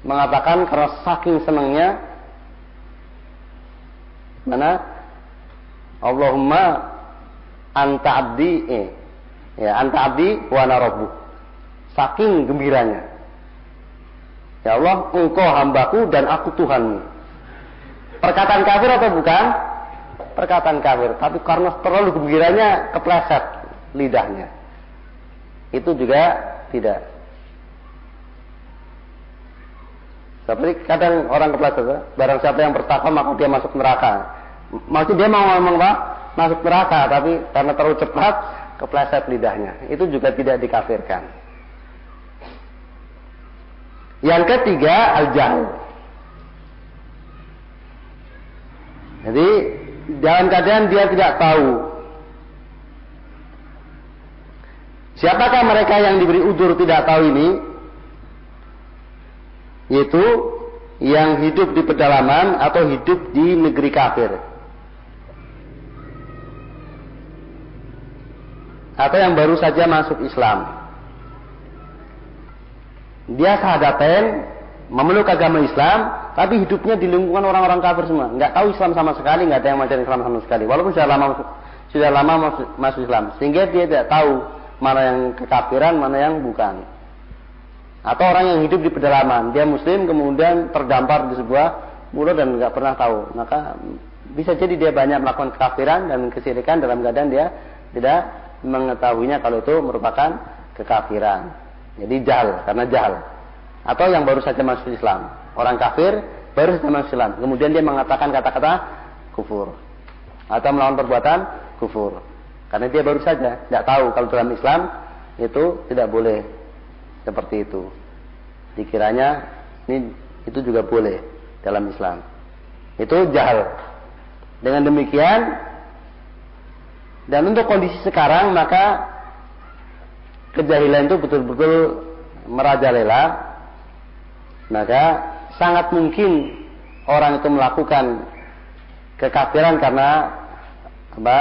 S1: mengatakan karena saking senangnya mana Allahumma anta abdi eh, ya anta abdi wa rabbu saking gembiranya Ya Allah, engkau hambaku dan aku Tuhanmu. Perkataan kafir atau bukan? Perkataan kafir. Tapi karena terlalu gembiranya kepleset lidahnya. Itu juga tidak. Seperti kadang orang kepleset, barang siapa yang bertakwa maka dia masuk neraka. Maksudnya dia mau ngomong apa? Masuk neraka, tapi karena terlalu cepat kepleset lidahnya. Itu juga tidak dikafirkan. Yang ketiga al-jahl. Jadi dalam keadaan dia tidak tahu siapakah mereka yang diberi udur tidak tahu ini yaitu yang hidup di pedalaman atau hidup di negeri kafir. Atau yang baru saja masuk Islam. Dia sahadaten, memeluk agama Islam, tapi hidupnya di lingkungan orang-orang kafir semua. Nggak tahu Islam sama sekali, nggak ada yang mengajarkan Islam sama sekali. Walaupun sudah lama sudah lama masuk, masuk Islam, sehingga dia tidak tahu mana yang kekafiran, mana yang bukan. Atau orang yang hidup di pedalaman, dia Muslim kemudian terdampar di sebuah pulau dan nggak pernah tahu. Maka bisa jadi dia banyak melakukan kekafiran dan kesirikan dalam keadaan dia tidak mengetahuinya kalau itu merupakan kekafiran. Jadi jahal, karena jahal. Atau yang baru saja masuk Islam. Orang kafir baru saja masuk Islam. Kemudian dia mengatakan kata-kata kufur. Atau melawan perbuatan kufur. Karena dia baru saja tidak tahu kalau dalam Islam itu tidak boleh seperti itu. Dikiranya ini itu juga boleh dalam Islam. Itu jahal. Dengan demikian dan untuk kondisi sekarang maka kejahilan itu betul-betul merajalela. Maka sangat mungkin orang itu melakukan kekafiran karena apa?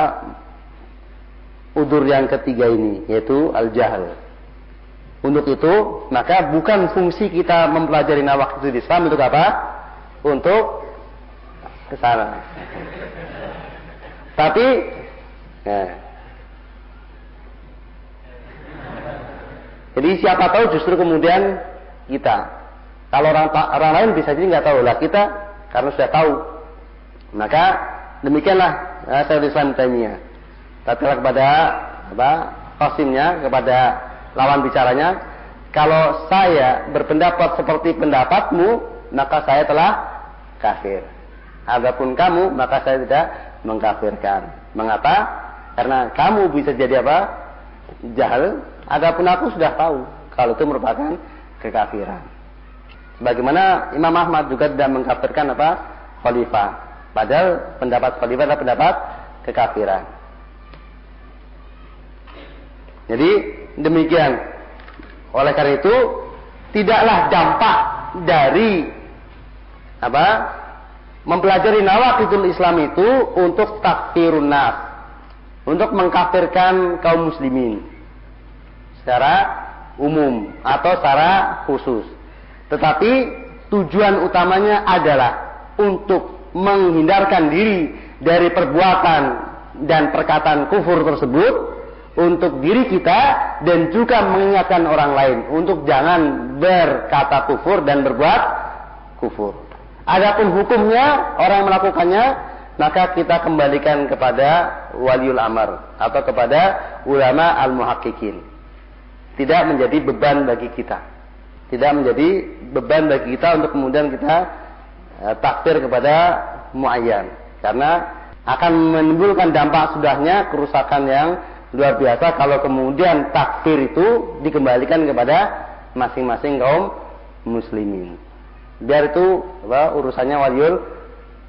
S1: Udur yang ketiga ini yaitu al-jahal. Untuk itu, maka bukan fungsi kita mempelajari nawak itu di Islam untuk apa? Untuk ke sana. Tapi Nah. Jadi siapa tahu justru kemudian kita. Kalau orang orang lain bisa jadi nggak tahu lah kita karena sudah tahu. Maka demikianlah ya, saya Islam Taimiyah. Tatkala kepada apa qasimnya kepada lawan bicaranya, kalau saya berpendapat seperti pendapatmu, maka saya telah kafir. Adapun kamu, maka saya tidak mengkafirkan. Mengapa? Karena kamu bisa jadi apa? Jahil. Adapun aku sudah tahu kalau itu merupakan kekafiran. Bagaimana Imam Ahmad juga tidak mengkafirkan apa? Khalifah. Padahal pendapat khalifah adalah pendapat kekafiran. Jadi demikian. Oleh karena itu tidaklah dampak dari apa? Mempelajari nawakitul Islam itu untuk takfirun nas untuk mengkafirkan kaum muslimin secara umum atau secara khusus. Tetapi tujuan utamanya adalah untuk menghindarkan diri dari perbuatan dan perkataan kufur tersebut untuk diri kita dan juga mengingatkan orang lain untuk jangan berkata kufur dan berbuat kufur. Adapun hukumnya orang melakukannya maka kita kembalikan kepada waliul amr atau kepada ulama al-muhaqqiqin. Tidak menjadi beban bagi kita. Tidak menjadi beban bagi kita untuk kemudian kita eh, takfir kepada muayyan. Karena akan menimbulkan dampak sudahnya kerusakan yang luar biasa kalau kemudian takfir itu dikembalikan kepada masing-masing kaum muslimin. Biar itu apa, urusannya waliul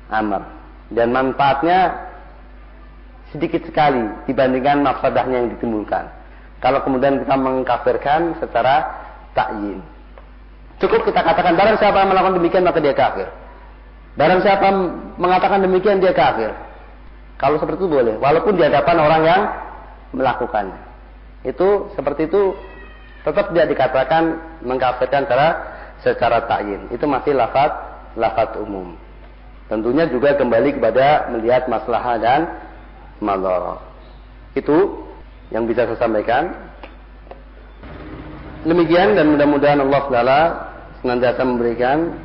S1: amr dan manfaatnya sedikit sekali dibandingkan mafsadahnya yang ditimbulkan. Kalau kemudian kita mengkafirkan secara takyin. Cukup kita katakan barang siapa yang melakukan demikian maka dia kafir. Barang siapa mengatakan demikian dia kafir. Kalau seperti itu boleh, walaupun di hadapan orang yang melakukannya. Itu seperti itu tetap tidak dikatakan mengkafirkan secara secara takyin. Itu masih lafaz lafaz umum. Tentunya juga kembali kepada melihat masalah dan malah. Itu yang bisa saya sampaikan. Demikian dan mudah-mudahan Allah Taala senantiasa memberikan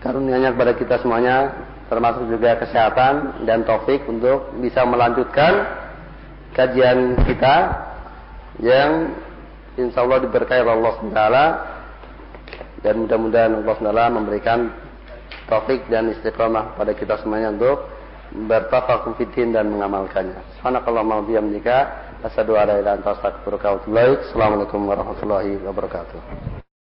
S1: karunia-Nya kepada kita semuanya termasuk juga kesehatan dan taufik untuk bisa melanjutkan kajian kita yang insya Allah diberkahi oleh Allah SWT dan mudah-mudahan Allah SWT memberikan taufik dan istiqomah pada kita semuanya untuk bertafakuh fitin dan mengamalkannya. Subhanakallahumma bihamdika asyhadu an la ilaha wa. Assalamualaikum warahmatullahi wabarakatuh.